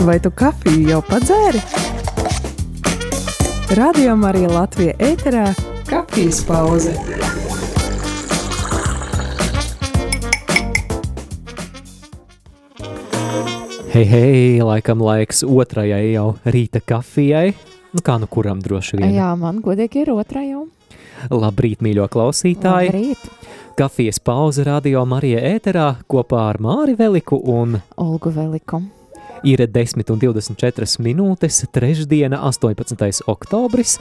Vai tu kafiju jau padzēri? Radio Marija Latvija ēterā - kafijas pauze. Hei, hei, laikam laiks otrajai jau rīta kafijai. Nu, kā nu kuram droši vien. Jā, man godīgi ir otrā jau. Labrīt, mīļo klausītāji! Labrīt, Kafijas pauze radio Marija ēterā kopā ar Māri Veliku un Olgu Veliku. Ir 10 un 24 minūtes, trešdiena, 18. oktobris.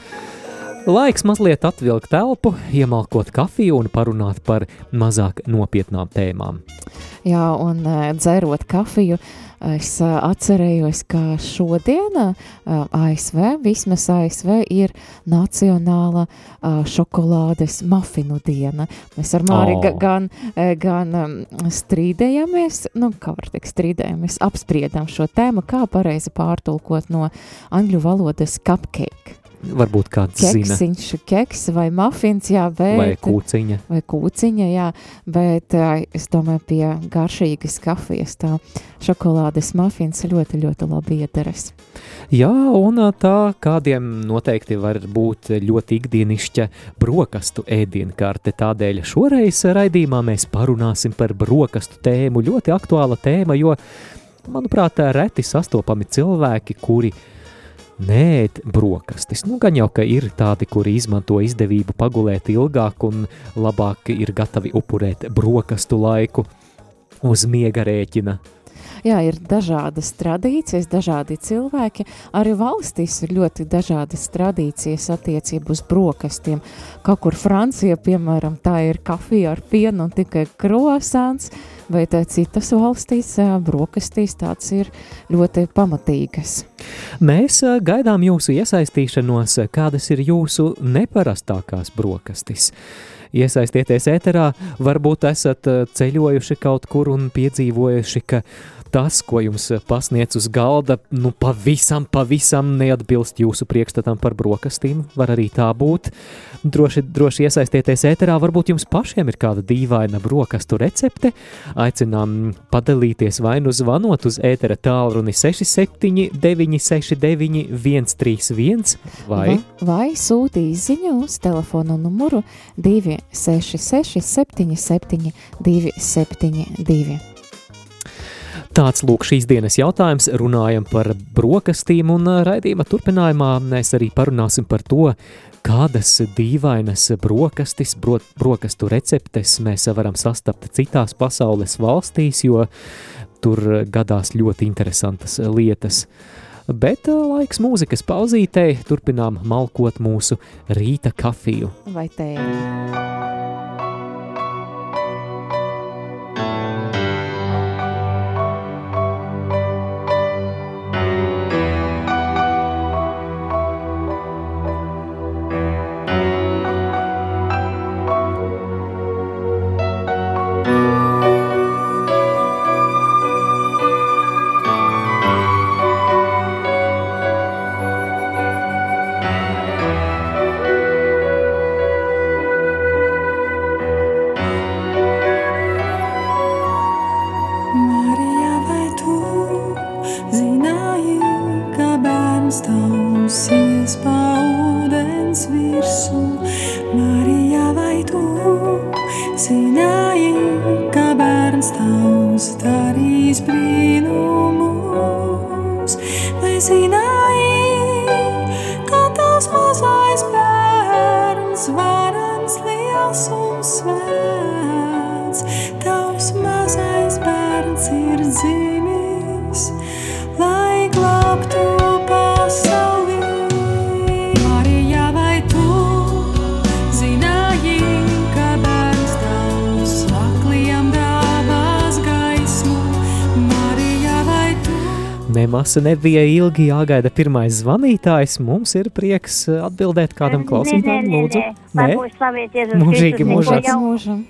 Laiks mazliet atvilkt telpu, iemalkot kafiju un parunāt par mazāk nopietnām tēmām. Jā, un eh, dzerot kafiju, es eh, atcerējos, ka šodien eh, ASV, vismaz ASV, ir Nacionāla eh, šokolādes mafinu diena. Mēs ar Māri O. oh. gan, gan em, strīdējamies, nu, kā var teikt, strīdējamies, apspriedām šo tēmu, kā pareizi pārtulkot no angļu valodas cupcake. Varbūt kāds zina, Keksiņš, keks vai mafins, jā, bet... vai kūciņa. vai kūciņa, jā, bet uh, es domāju, pie garšīgas kafijas tā šokolādes mafins ļoti, ļoti labi iederas. Jā, un tā kādiem noteikti var būt ļoti ikdienišķa brokastu ēdienkarte. Tādēļ šoreiz raidījumā mēs parunāsim par brokastu tēmu. Ļoti aktuāla tēma, jo, manuprāt, reti sastopami cilvēki, kuri Nē, brokastis. Nu, gan jau, ka ir tādi, kuri izmanto izdevību pagulēt ilgāk un labāk ir gatavi upurēt brokastu laiku uz miega rēķina. Jā, ir dažādas tradīcijas, dažādi cilvēki. Arī valstīs ir ļoti dažādas tradīcijas attiecībā uz brokastiem. Kaut kur Francija, piemēram, tā ir kafija ar pienu un tikai krosants, bet citas valstīs brokastīs tāds ir ļoti pamatīgas. Mēs gaidām jūsu iesaistīšanos, kādas ir jūsu neparastākās brokastis. Iesaistieties ēterā, varbūt esat ceļojuši kaut kur un piedzīvojuši, ka tas, ko jums pasniedz uz galda, nu pavisam, pavisam neatbilst jūsu priekšstatam par brokastīm. Var arī tā būt. Droši, droši iesaistieties ēterā, varbūt jums pašiem ir kāda dīvaina brokastu recepte. Aicinām padalīties vai nu zvanot uz ētera tālruni 67 969 131 vai vai sūti izziņu uz telefona numuru 266 77 272. Tāds lūk šīs dienas jautājums. Runājam par brokastīm un raidījuma turpinājumā mēs arī parunāsim par to, kādas dīvainas brokastis, bro, brokastu receptes mēs varam sastapt citās pasaules valstīs, jo tur gadās ļoti interesantas lietas. Bet laiks mūzikas pauzītei, turpinām malkot mūsu rīta kafiju. Vai tēju? Zināji, ka tavs mazais bērns varans liels un svēts? Tavs mazais bērns ir dzimis, lai Nemaz nebija ilgi jāgaida pirmais zvanītājs. Mums ir prieks atbildēt kādam klausītājam, lūdzu. Nē, Mūžīgi mūžā. Mūžam.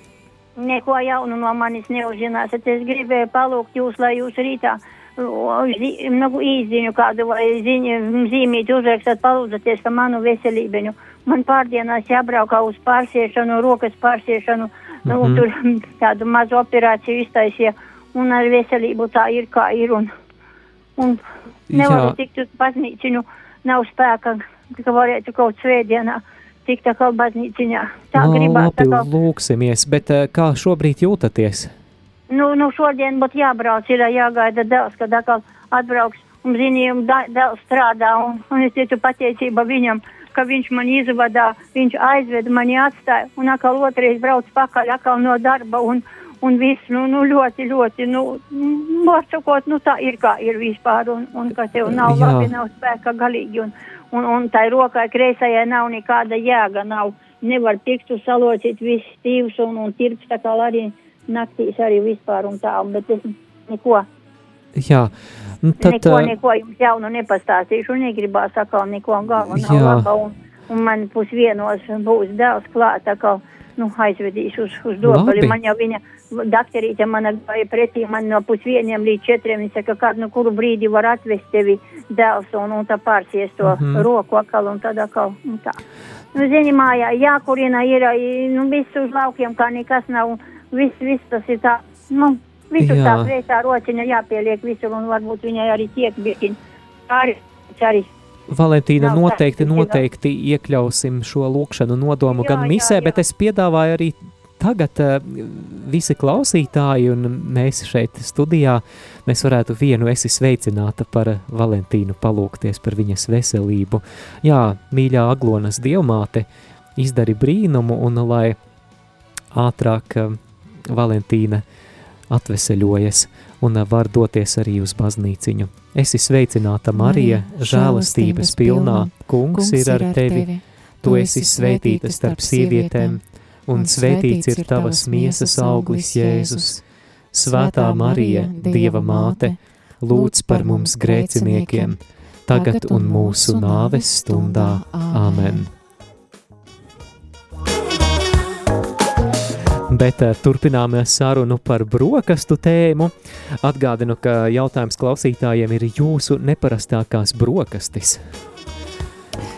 Neko jaunu no manis neuzzināsiet. Es gribēju palūgt jūs, lai jūs rītā nu, īziņu kādu vai ziņu zīmīti uzrakstat, palūdzaties par manu veselību. Man pārdienās jābraukā uz pārsiešanu, rokas pārsiešanu, nu, Mhm. tur tādu mazu operāciju iztaisīja. Un ar veselību tā ir, kā ir. Un, un nevaru Jā. tikt uz baznīciņu, nav spēka, ka varētu kaut svētdienā tikt atkal baznīciņā. Tā No, gribās labi, atkal. lūksimies, bet eh, kā šobrīd jūtaties? Nu, nu šodien būtu jābrauc, ir jāgaida dēls, kad atkal atbrauks. Un zinījumi, dēls strādā, un, un es teicu pateicība viņam, ka viņš man izvadā, viņš aizveda mani atstāja, un atkal otrais brauc pakaļ, atkal no darba, un, un viss, nu, nu ļoti, ļoti, nu, mm, var sakot, nu tā ir kā ir vispār, un, un ka tev nav Jā. labi, nav spēka galīgi, un, un, un tai rokai kreisajai nav nekāda jēga, nav, nevar pirkstu salocīt viss stīvs un, un tirps, tā kā arī naktīs arī vispār un tā, bet es neko, Jā, nu tad, neko, neko jums jaunu nepastāstīšu, un negribās atkal neko galva nav laba, un, un man pusvienos būs dēls klāt, tā kā, nu, aizvedīšu uz, uz dobali, man jau viņa, dakterīte mana gāja pretī, man no pusvieniem līdz četriem, viņa saka, kādu, nu, kuru brīdi var atvest tevi dēls, un, un tā pārsies to Mhm. roku atkal, un tad atkal, un tā. Nu, zini, mājā, jākurina ir, nu, viss uz laukiem, kā nekas nav, viss, viss tas ir tā, nu, visur Jā. tā kreisā rociņa jāpieliek visur, un varbūt viņai arī tiek bišķiņ. Arī, arī. Valentīna, noteikti, noteikti iekļausim šo lūkšanu nodomu Jā, gan jā, misē, jā. bet es piedāvāju arī tagad eh, visi klausītāji un mēs šeit studijā, mēs varētu vienu esi sveicināta par Valentīnu palūkties par viņas veselību. Jā, mīļā Aglonas dievmāte, izdari brīnumu un lai ātrāk eh, Valentīna atveseļojas un eh, var doties arī uz baznīciņu. Esi sveicināta, Marija, Marija, žēlastības pilnā, kungs ir ar tevi, tu esi svētīta starp sievietēm, un svētīts ir tavas miesas auglis, Jēzus. Svētā Marija, Dieva māte, lūdz par mums grēciniekiem, tagad un mūsu nāves stundā. Āmen! Bet uh, turpinām sarunu par brokastu tēmu. Atgādinu, ka jautājums klausītājiem ir jūsu neparastākās brokastis.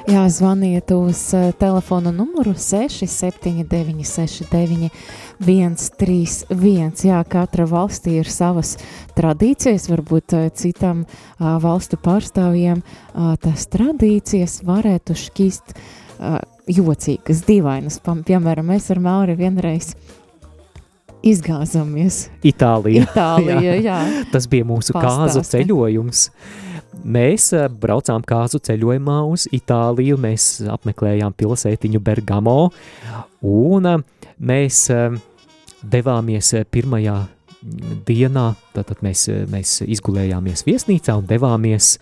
Jā, zvaniet uz uh, telefona numuru 679, 69, 131. Jā, katra valstī ir savas tradīcijas, varbūt uh, citam uh, valstu pārstāvjiem tas tradīcijas varētu šķist jocīgas, dīvainas. Piemēram, mēs ar Mauri vienreiz izgāzamies. Itālija. Itālija, jā. Tas bija mūsu kāzu Pastāsti. ceļojums. Mēs eh, braucām kāzu ceļojumā uz Itāliju, mēs apmeklējām pilsētiņu Bergamo, un eh, mēs eh, devāmies pirmajā dienā, tātad mēs, mēs izgulējāmies viesnīcā un devāmies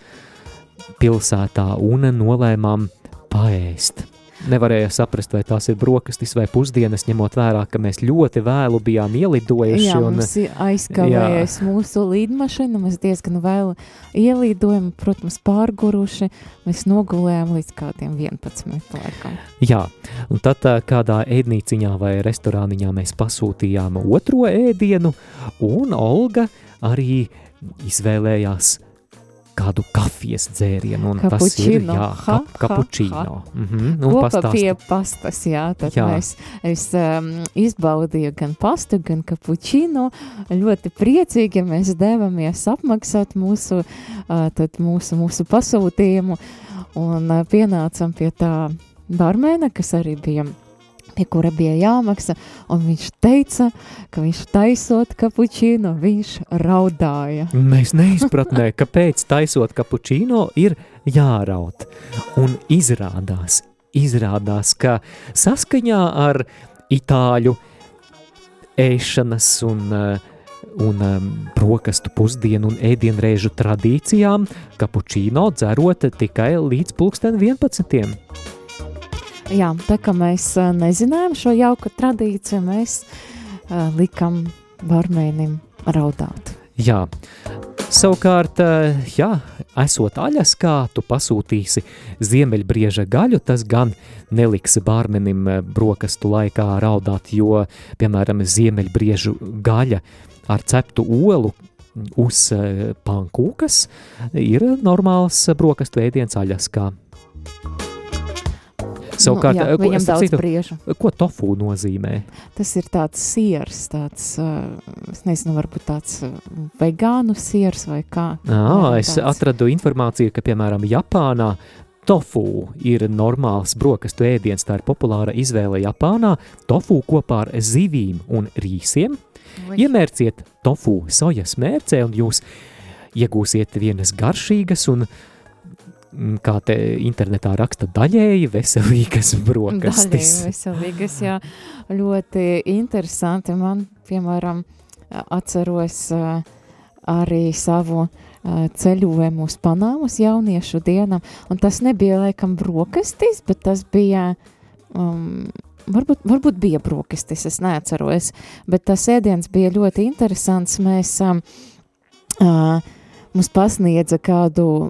pilsētā un nolēmām paēst. Nevarēja saprast, vai tās ir brokastis vai pusdienas, ņemot vērā, ka mēs ļoti vēlu bijām ielidojuši. Jā, un, mums ir aizkavējies mūsu līdmašīna, mēs diezgan vēl ielidojam, protams, pārguruši, mēs nogulējām līdz kādiem 11 laikam. Jā, un tad ā, kādā ēdnīciņā vai restorāniņā mēs pasūtījām otro ēdienu, un Olga arī izvēlējās kādu kafijas dzērienu, un tas ir, Kapučino. jā, kap, ha, kapučīno. Mhm, nu, Kopā pastāsti. pie pastas, jā, tad Jā. mēs, es um, izbaudīju gan pastu, gan kapučīno, ļoti priecīgi mēs devamies apmaksāt mūsu, uh, tad mūsu, mūsu pasūtījumu, un uh, pienācam pie tā barmēna, kas arī bija pie kura bija jāmaksā, un viņš teica, ka viņš taisot kapučīnu, viņš raudāja. Mēs neizpratnē, kāpēc taisot kapučīno ir jāraut. Un izrādās, izrādās, ka saskaņā ar itāļu ēšanas un, eh, un um, brokastu pusdienu un ēdienreižu tradīcijām, kapučīno dzerot tikai līdz pulksten 11. Jā, tā kā mēs nezinājām šo jauku tradīciju, mēs uh, likam barmēnim raudāt. Jā, savukārt, eh, jā, esot aļas, kā tu pasūtīsi ziemeļbrieža gaļu, tas gan neliks bārmenim eh, brokastu laikā raudāt, jo, piemēram, ziemeļbriežu gaļa ar ceptu olu uz pankūkas ir normāls brokastu ēdiens aļas kā. Savukārt, nu, jā, eh, ko- viņam daudz citu, briežu. Ko tofu nozīmē? Tas ir tāds siers, tāds, uh, es nezinu, varbūt tāds uh, vegānu siers vai kā. À, Jā, es tāds. atradu informāciju, ka, piemēram, Japānā tofu ir normāls brokastu ēdiens. Tā ir populāra izvēle Japānā. Tofu kopā ar zivīm un rīsiem. Iemērciet tofu sojas mērcē, un jūs iegūsiet vienas garšīgas un, mm, kā te internetā raksta, daļēji veselīgas Daļēji brokastis. veselīgas, jā, ļoti interesanti. Man, piemēram, atceros arī savu ceļojumu uz Panāmas jauniešu dienām, un tas nebija laikam brokastis, bet tas bija, um, varbūt, varbūt bija brokastis, es neatceros, bet tas ēdiens bija ļoti interesants. Mēs um, uh, mums pasniedza kādu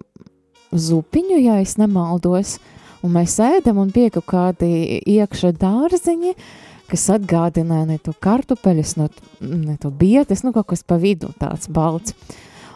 zupiņu, ja es nemaldos, un mēs ēdam un kaut kādi iekšā dārziņi, kas atgādināja ne to kartupeļus, no, ne to bietes, nu kaut kas pa vidu tāds balts.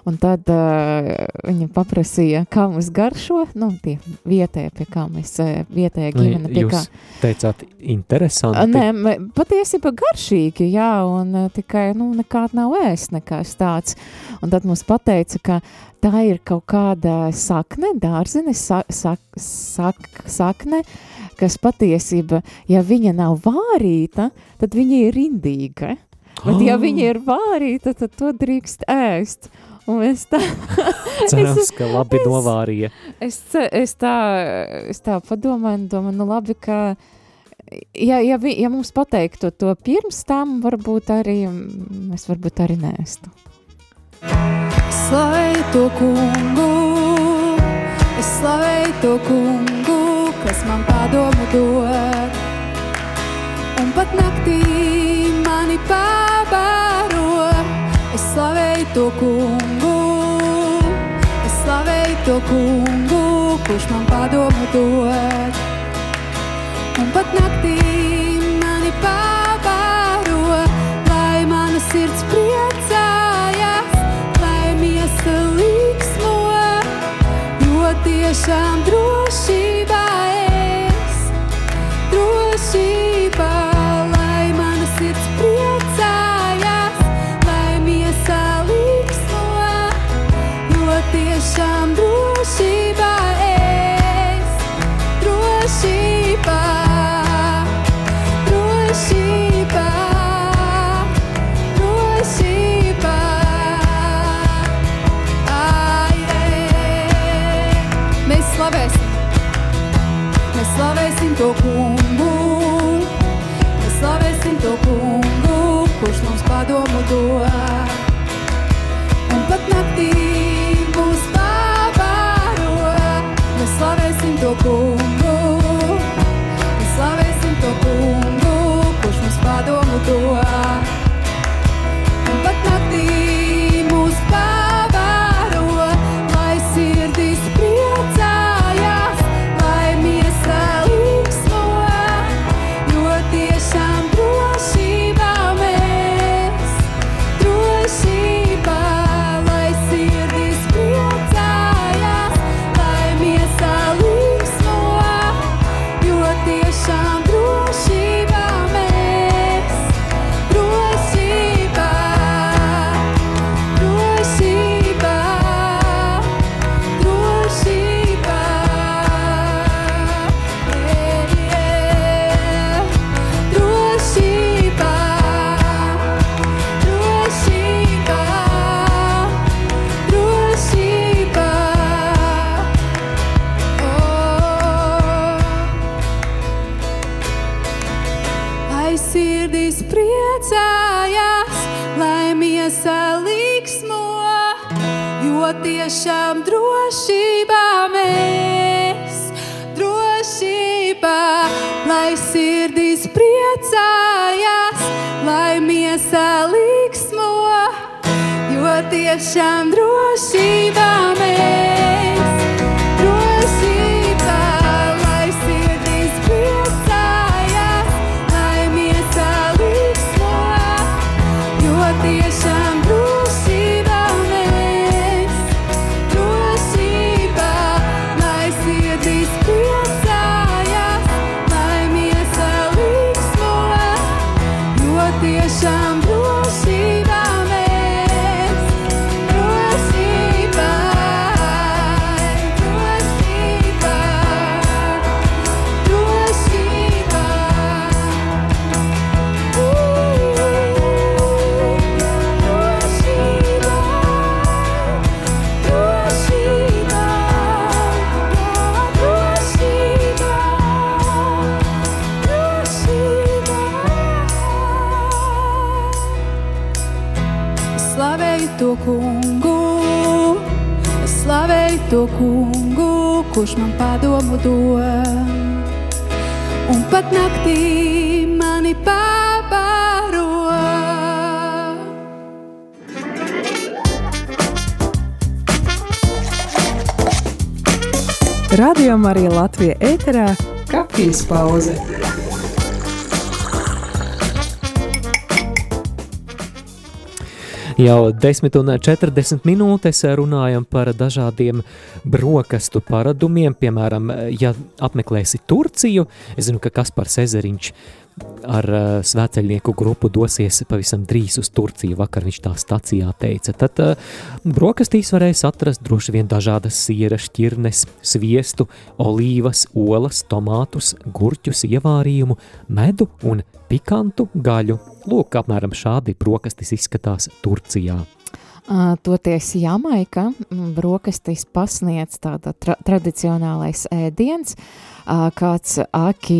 Un tad uh, viņa paprasīja, kā mums garšo, nu, tie vietējie, pie kā mēs, uh, vietējā Nu, ģimene, pie kā. Jūs teicāt, interesanti. Nē, patiesībā garšīgi, jā, un uh, tikai, nu, nekāda nav ēst, nekas tāds. Un tad mums pateica, ka tā ir kaut kāda sakne, dārzine, sa, sak, sak, sakne, kas patiesībā, ja viņa nav vārīta, tad viņa ir rindīga. Bet, ja Ah. viņa ir vārīta, tad to drīkst ēst. Un es tā, Cerams, ka labi novārīja. es, es tā, es tā padomāju, domāju, nu labi, ka, ja, ja, vi, ja mums pateiktu to pirms tam, varbūt arī, mēs varbūt arī nēstu. Slavēju to kungu, es slavēju to kungu, kas man padomu dod. Un pat naktī mani pabaro, es slavēju to kungu, es to kungu, kurš man padomu dod. Un pat naktī mani pabaro, lai mana sirds priecājas, lai miesa līksmo, jo tiešām drošībā līksmo, jo tiešām drošībā mēs, drošībā, lai sirdis priecājas, lai miesa līksmo, jo tiešām drošībā mēs, kurš man padomu dod. Un pat naktī mani pabaro. Radio Marija Latvija ēterā kafijas pauze. Jau 10 un 40 minūtes runājam par dažādiem brokastu paradumiem. Piemēram, ja apmeklēsi Turciju, es zinu, ka Kaspars Ezeriņš ar uh, svētceļnieku grupu dosies pavisam drīz uz Turciju. Vakar viņš tā stacijā teica. Tad uh, brokastīs varēs atrast droši vien dažādas siera šķirnes, sviestu, olīvas, olas, tomātus, gurķus, ievārījumu, medu un pikantu gaļu. Lūk, apmēram šādi brokastis izskatās Turcijā. Toties Jamaika, brokastīs pasniedz tāda tra tradicionālais ēdiens, kāds aki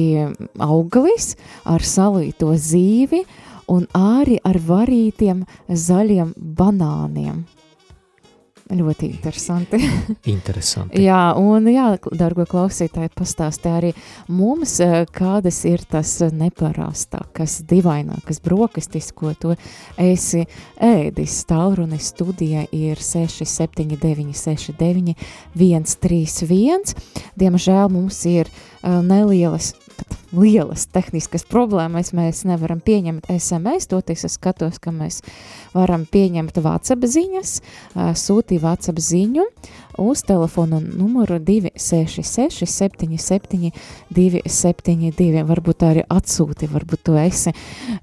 auglis ar salīto zīvi un arī ar varītiem zaļiem banāniem. Ļoti interesanti. interesanti. jā, un jā, dargo klausītāji, pastāstī arī mums, kādas ir tas neparastākas, dīvainākas brokastis, ko tu esi ēdis. Tālruni studija ir 679 69 131. Diemžēl mums ir uh, nelielas lielas tehniskas problēmas, mēs nevaram pieņemt SMS, toties es skatos, ka mēs varam pieņemt WhatsApp ziņas, sūtīt WhatsApp ziņu uz telefonu numuru 266 77 272, varbūt arī atsūti, varbūt tu esi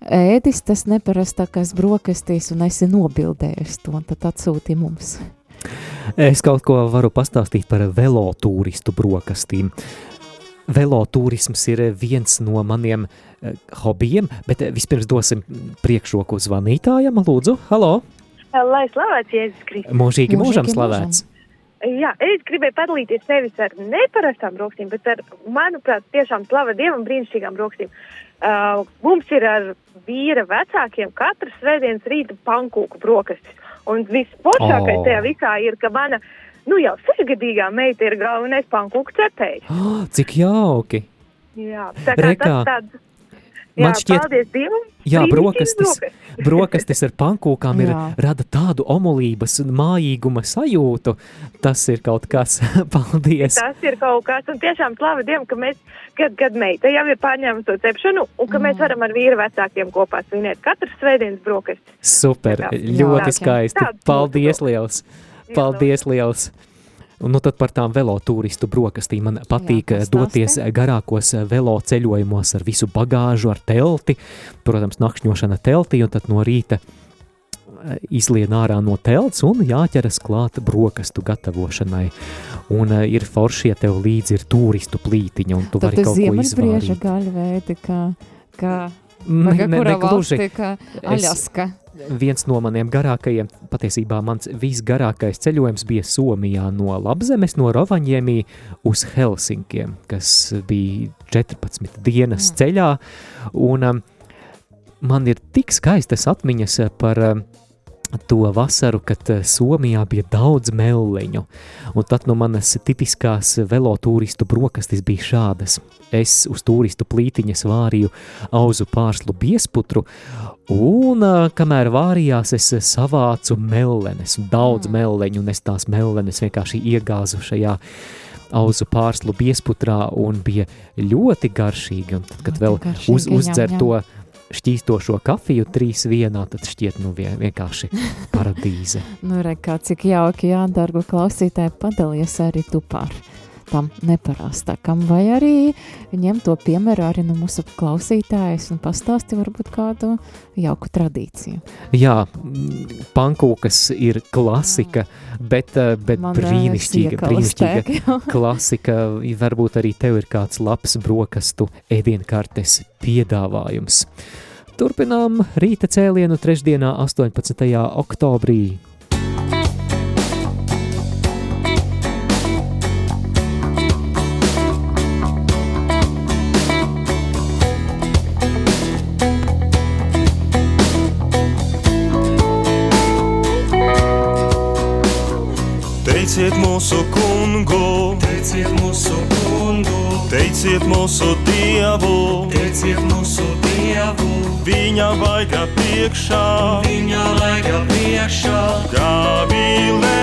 ēdis tas neparastākās brokastīs un esi nobildējis to, un tad atsūti mums. Es kaut ko varu pastāstīt par velotūristu brokastīm. Velotūrisms ir viens no maniem uh, hobijiem, bet vispirms dosim priekšroku zvanītājam. Lūdzu, halo! Lai slavēts Jēzus Kristus. Mūžīgi mūžam slavēts. Jā, es gribēju padalīties nevis ar neparastām brokstīm, bet ar, manuprāt, tiešām slava Dievam brīnišķīgām brokstīm. Uh, mums ir ar vīra vecākiem katras svētdienas rīta pankūku brokastis. Un visforšākais Oh. tajā visā ir, ka mana, nu jau sešgadīgā meita ir galvenais pankūku cepējs. Oh, cik jauki! Jā, tā kā Rekā, tas tāds. Jā, man šķiet- paldies Dievam. Jā, brokastis, brokastis. ar pankūkām ir, Jā. rada tādu omulības un mājīguma sajūtu. Tas ir kaut kas, paldies! Tas ir kaut kas, un tiešām slava Dievam, ka mēs, kad, kad meita jau ir pārņēmusi to cepšanu, un ka Mm. mēs varam ar vīru vecākiem kopā svinēt katru svētdienas brokastis. Super, Jā. ļoti Jā. skaisti. Paldies liels! Paldies liels! Un nu tad par tām velotūristu brokastīm man patīk Jā, Jā, doties pastāsti. garākos velo ceļojumos ar visu bagāžu, ar telti, protams, nakšņošana teltī, un tad no rīta eh, izlien ārā no telts un jāķeras klāt brokastu gatavošanai. Un uh, ir forši, ja tev līdzi ir turistu plītiņa, un tu Tad vari kaut ko ziemeļbrieža izvārīt. gaļa veidi, kā, kā, Ne, kā ne, kura ne gluži. Aļaska. Viens no maniem garākajiem, patiesībā mans visgarākais ceļojums bija Somijā no Labzemes, no Rovanjēmī uz Helsinkiem, kas bija 14 dienas Mm. ceļā. Un, um, man ir tik skaistas atmiņas par um, to vasaru, kad uh, Somijā bija daudz melleņu. Un tad no manas tipiskās velotūristu brokastis bija šādas. Es uz turistu plītiņas vārīju auzu pārslu biesputru, un uh, kamēr vārījās, es savācu mellenes, un daudz Mm. melleņu, un es tās mellenes vienkārši iegāzu šajā auzu pārslu biesputrā, un bija ļoti garšīgi. Un tad, kad vēl uz, uzdzer to šķīstošo kafiju trīs vienā, tad šķiet nu vien, vienkārši paradīze. Nu, re, kā cik jauki, jā, dargo klausītāji, padalies arī tu par tam neparastākam, vai arī ņem to piemēru arī no mūsu klausītājas un pastāsti varbūt kādu jauku tradīciju. Jā, pankūkas ir klasika, bet, uh, bet Man, ē, brīnišķīga, brīnišķīga jā. klasika. Varbūt arī tev ir kāds labs brokastu ēdienkartes piedāvājums. Turpinām rīta cēlienu trešdienā, 18. oktobrī. Teiciet mūsu dievu, teiciet mūsu dievu, viņa vaiga priekšā, viņa vaiga priekšā, gavilējāt.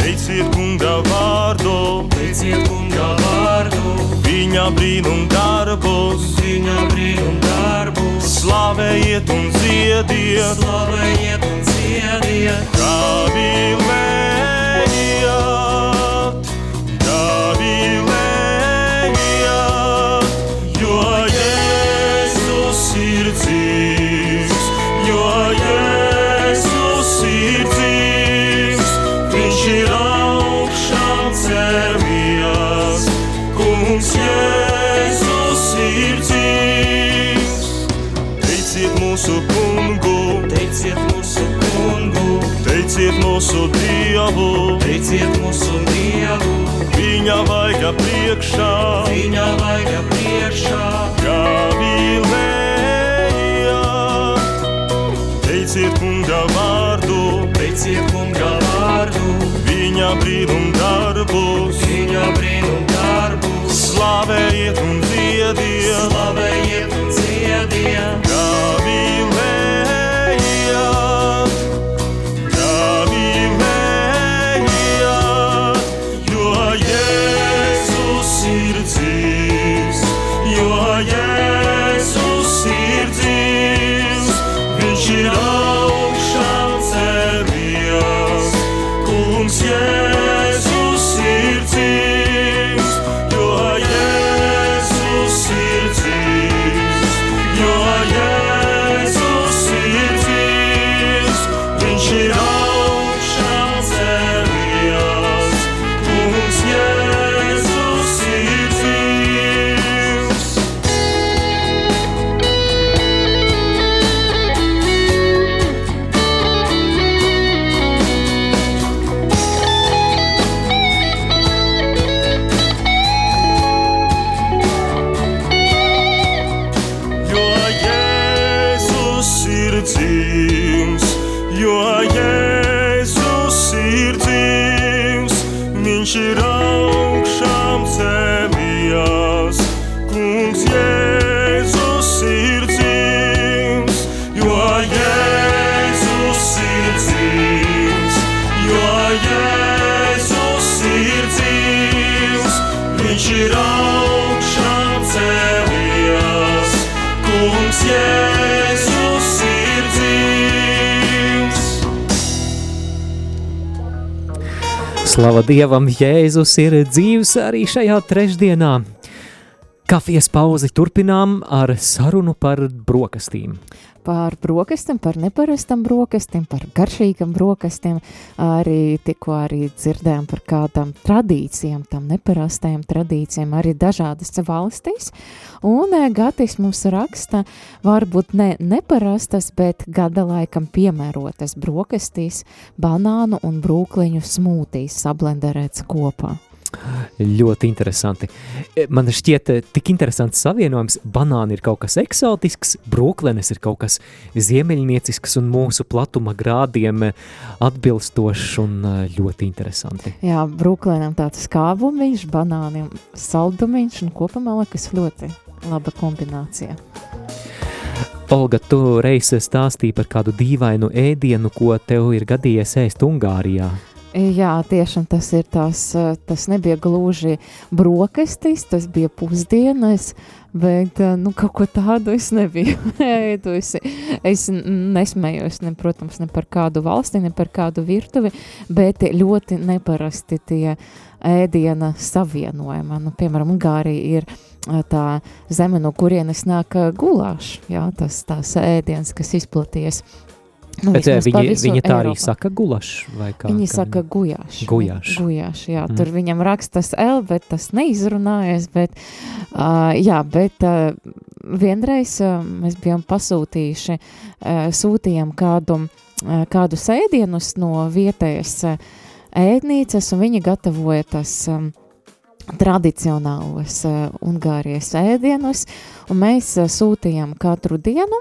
Teiciet kunga vārdu, teiciet kunga vārdu, viņa brīnum darbus, viņa brīnum darbus, slavējiet un ziediet, slavējiet un ziediet, gavilējāt, viņš ir augšām cēlies, kungs Jēzus ir dzīvs. Teiciet mūsu kungu, teiciet mūsu kungu, teiciet mūsu dievu, teiciet mūsu dievu, viņa vaiga priekšā, viņa vaiga priekšā, viņa brīnum darbus, viņa brīnum darbus, slavējiet un ziediet, slavējiet un ziediet, kungs Slava Dievam, Jēzus ir dzīvs arī šajā trešdienā. Kafijas pauzi turpinām ar sarunu par brokastīm. par brokastiem, par neparastam brokastiem, par garšīgam brokastiem. Arī tikko arī dzirdējām par kādām tradīcijām, tam neparastajām tradīcijām, arī dažādas valstīs. Un eh, Gatis mums raksta, varbūt ne neparastas, bet gada laikam piemērotas brokastīs, banānu un brūkliņu smūtīs sablenderēts kopā. Ļoti interesanti. E, Man šķiet, e, tik interesants savienojums. Banāni ir kaut kas eksotisks, brūklenes ir kaut kas ziemeļniecisks un mūsu platuma grādiem e, atbilstošs un ļoti interesanti. Jā, brūklēnam tāds skābumiņš, banāniem saldumiņš un kopumā liekas ļoti laba kombinācija. Olga, tu reiz stāstīji par kādu dīvainu ēdienu, ko tev ir gadījies ēst Ungārijā. Jā, tiešām tas ir tās, eh, tas nebija gluži brokastis, tas bija pusdienas, bet eh, nu, kaut ko tādu es nebiju ēdusi. Es nesmējos, ne, protams, ne par kādu valsti, ne par kādu virtuvi, bet ļoti neparasti tie ēdiena savienojumi. Nu, piemēram, Ungārija ir eh, tā zeme, no kurienes nāk eh, gulāš, jā, tas tās ēdiens, kas izplaties. Nu, Bet, e, pa viņi, viņi tā arī Eiropu. saka gulašs vai kā? Viņi kā saka gujāš. Gujāš. Gujāš, jā, Mm. tur viņam rakstas L, bet tas neizrunājas, bet, uh, jā, bet uh, vienreiz uh, mēs bijām pasūtījuši, uh, sūtījām kādu, uh, kādu sēdienus no vietējas uh, ēdnīcas, un viņi gatavoja tas um, tradicionālos uh, Ungārijas ēdienus, un mēs uh, sūtījām katru dienu,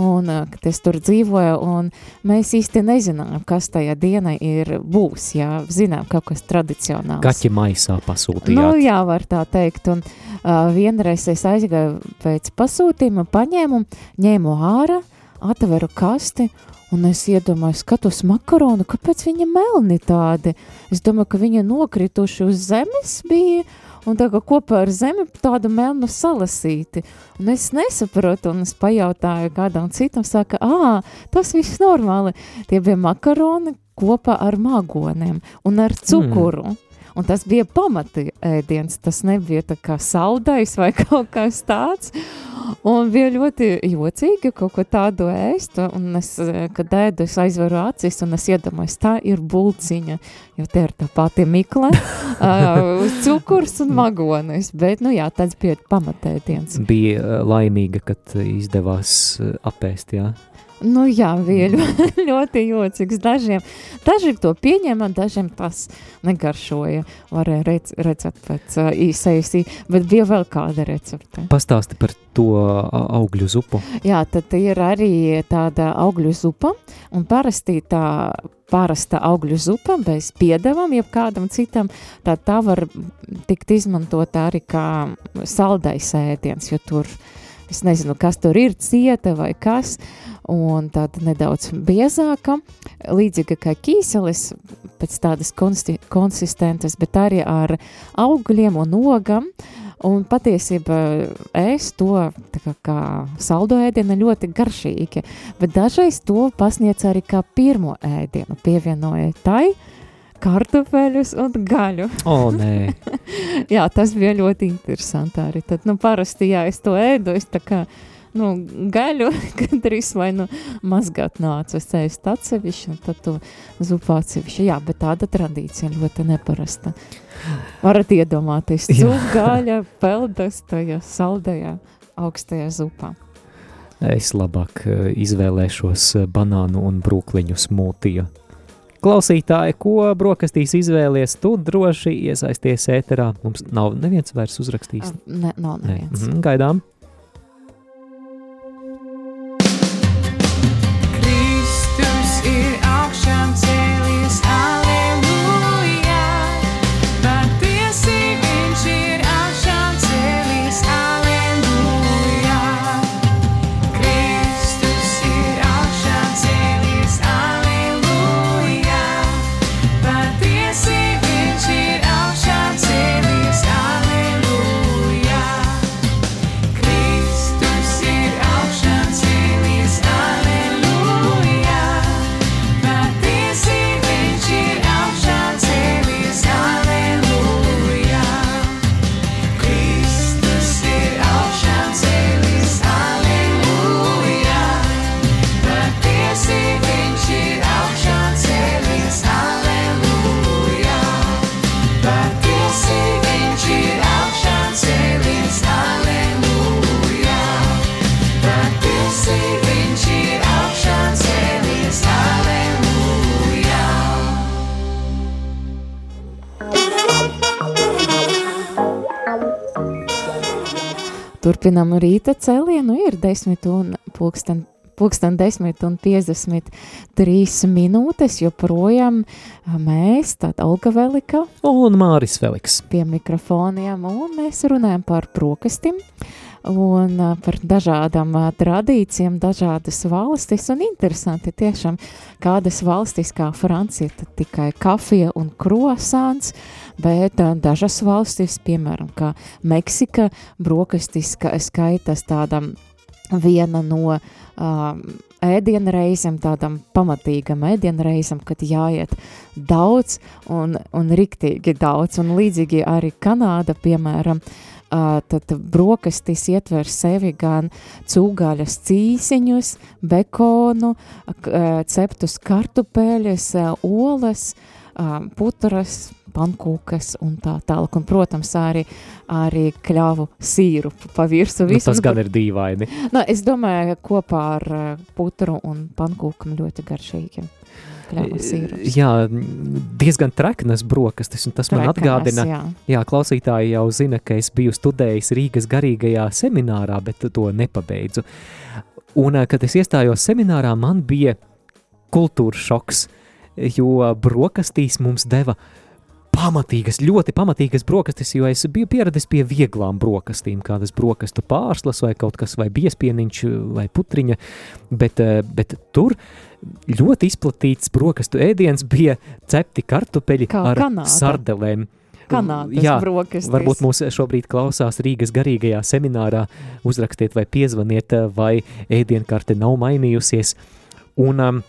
un uh, es tur dzīvoju, un mēs īsti nezinām, kas tajā dienā ir būs, jā, zinām kaut kas tradicionāls. Kaķi maisā pasūtījāt. Nu, jā, var tā teikt, un uh, vienreiz es aizgāju pēc pasūtījuma, paņēmu, ņēmu ārā, atveru kasti, Un es iedomājos, skatos makaronu, kāpēc viņa melni tādi. Es domāju, ka viņa nokrituši uz zemes bija, un tā kā kopā ar zemi tādu melnu salasīti. Un es nesaprotu, un es pajautāju kādam citam, saka, ā, tas viss normāli. Tie bija makaroni kopā ar magoniem un ar cukuru. Mm. Un tas bija pamati ēdiens, tas nebija tā kā saldais vai kaut kas tāds. Un bija ļoti jocīgi kaut ko tādu ēst, un es, kad ēdu, es aizveru acis, un es iedomājos, tā ir bulciņa, jo te ir tā pati mikla, uh, cukurs un magonis, bet, nu jā, tāds bija pamatēdiens. Bija laimīga, kad izdevās apēst, jā? Nu, jā, bija ļoti, ļoti jocīgs. Dažiem, daži to pieņēma, dažiem tas negaršoja. Varēja rec, redzēt pēc uh, īsais, bet bija vēl kāda recepte. Pastāsti par to augļu zupu. Jā, tad ir arī tāda augļu zupa, un parasti tā parasta augļu zupa bez piedevam, jeb kādam citam, tad tā var tikt izmantota arī kā saldais ēdiens, jo tur, es nezinu, kas tur ir, cieta vai kas, uh, un tāda nedaudz biezāka, līdzīga kā ķīselis, pēc tādas konsti, konsistentas, bet arī ar augļiem un ogam, un patiesībā es to kā, kā saldo ēdienu ļoti garšīgi, bet dažreiz to pasniedz arī kā pirmo ēdienu, pievienojot tai, kartupeļus un gaļu. O, nē. jā, tas bija ļoti interesanti arī. Tad, nu, parasti, jā, es to ēdu, es tā kā, nu, gaļu, arī vai nu mazgāt nācas ēst atsevišķi, un tad to zupu atsevišķi. Jā, bet tāda tradīcija ļoti neparasta. Varat iedomāties, cūk gaļa, peldas tajā saldajā augstajā zupā. Es labāk eh, izvēlēšos eh, banānu un brūkliņu smūtiju. Klausītāji, ko brokastīs izvēlies, tu droši iesaisties ēterā. Mums nav neviens vairs uzrakstījis. Ne, nav neviens. Ne. Mhm, gaidām. Turpinām rīta cēlienu, ir 10 un pulksten, pulksten 10 un 53 minūtes, joprojām mēs, tāda Olga Velika. Un Māris Veliks pie mikrofoniem, un mēs runājam par prokastim un par dažādām tradīcijām, dažādas valstis, un interesanti tiešām kādas valstis kā Francija, tad tikai kafija un krosāns, bet dažas valstis, piemēram, kā Meksika, brokastis skaitas tādam viena no um, ēdienreizēm, tādam pamatīgam ēdienreizam, kad jāiet daudz un, un riktīgi daudz, un līdzīgi arī Kanāda, piemēram, uh, tad brokastis ietver sevi gan cūgaļas cīsiņus, bekonu, ceptus kartupeļus, olas, putras, pankūkas un tā tālāk. Un, protams, arī, arī kļāvu sīrupu pa virsu. Nu, tas gan ir dīvaini. Nu, es domāju, ka kopā ar putru un pankūkam ļoti garšīgi. Jā, diezgan treknas brokastis, un tas man Trekenes, atgādina, jā. jā, klausītāji jau zina, ka es biju studējis Rīgas garīgajā seminārā, bet to nepabeidzu. Un, kad es iestājos seminārā, man bija kultūras šoks, jo brokastīs mums deva pamatīgas, ļoti pamatīgas brokastis, jo es biju pieradis pie vieglām brokastīm, kādas brokastu pārslas vai kaut kas vai biespieniņš vai putriņa, bet, bet tur ļoti izplatīts brokastu ēdiens bija cepti kartupeļi Kā ar Kanāda. sardelēm. Kanādas Jā, brokastis. Varbūt mūs šobrīd klausās Rīgas garīgajā seminārā. Uzrakstiet vai piezvaniet, vai ēdienkarte nav mainījusies. Un um,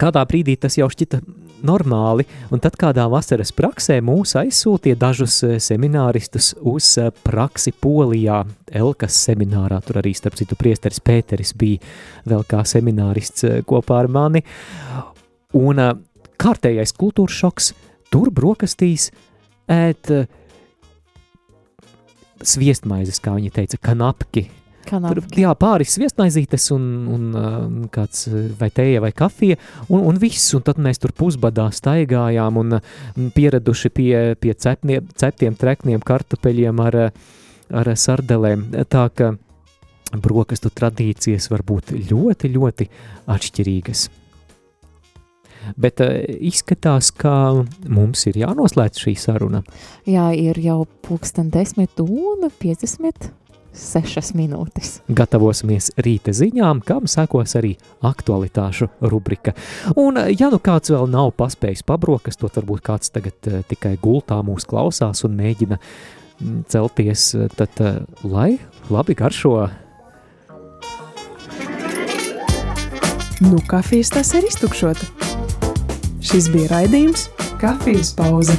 kādā brīdī tas jau šķita normāli, un tad kādā vasaras praksē mūs aizsūtīja dažus eh, semināristus uz eh, praksi Polijā, Elkas seminārā. Tur arī, starp citu, priesteris Pēteris bija vēl kā seminārists eh, kopā ar mani. Un kārtējais kultūras šoks, tur brokastīs ēt sviestmaizes, kā viņi teica, kanapki. Tur, Kanāpki. jā, pāris sviestmaizītes un, un uh, kāds uh, vai tēja vai kafija un, un viss, un tad mēs tur pusbadā staigājām un pieraduši pie, pie cepniem, ceptiem trekniem kartupeļiem ar, ar sardelēm. Tā ka brokastu tradīcijas var būt ļoti, ļoti atšķirīgas. Bet uh, izskatās, ka mums ir jānoslēdz šī saruna. Jā, ir jau pulksten 10 un 56 minūtes. Gatavosimies rīta ziņām, kam sekos arī aktualitāšu rubrika. Un, ja nu kāds vēl nav paspējis pabrokastot, varbūt kāds tagad uh, tikai gultā mūs klausās un mēģina mm, celties, eh, tad uh, lai labi garšo. Nu, kafijas tas ir iztukšota. Šis bija raidījums Kafijas pauze.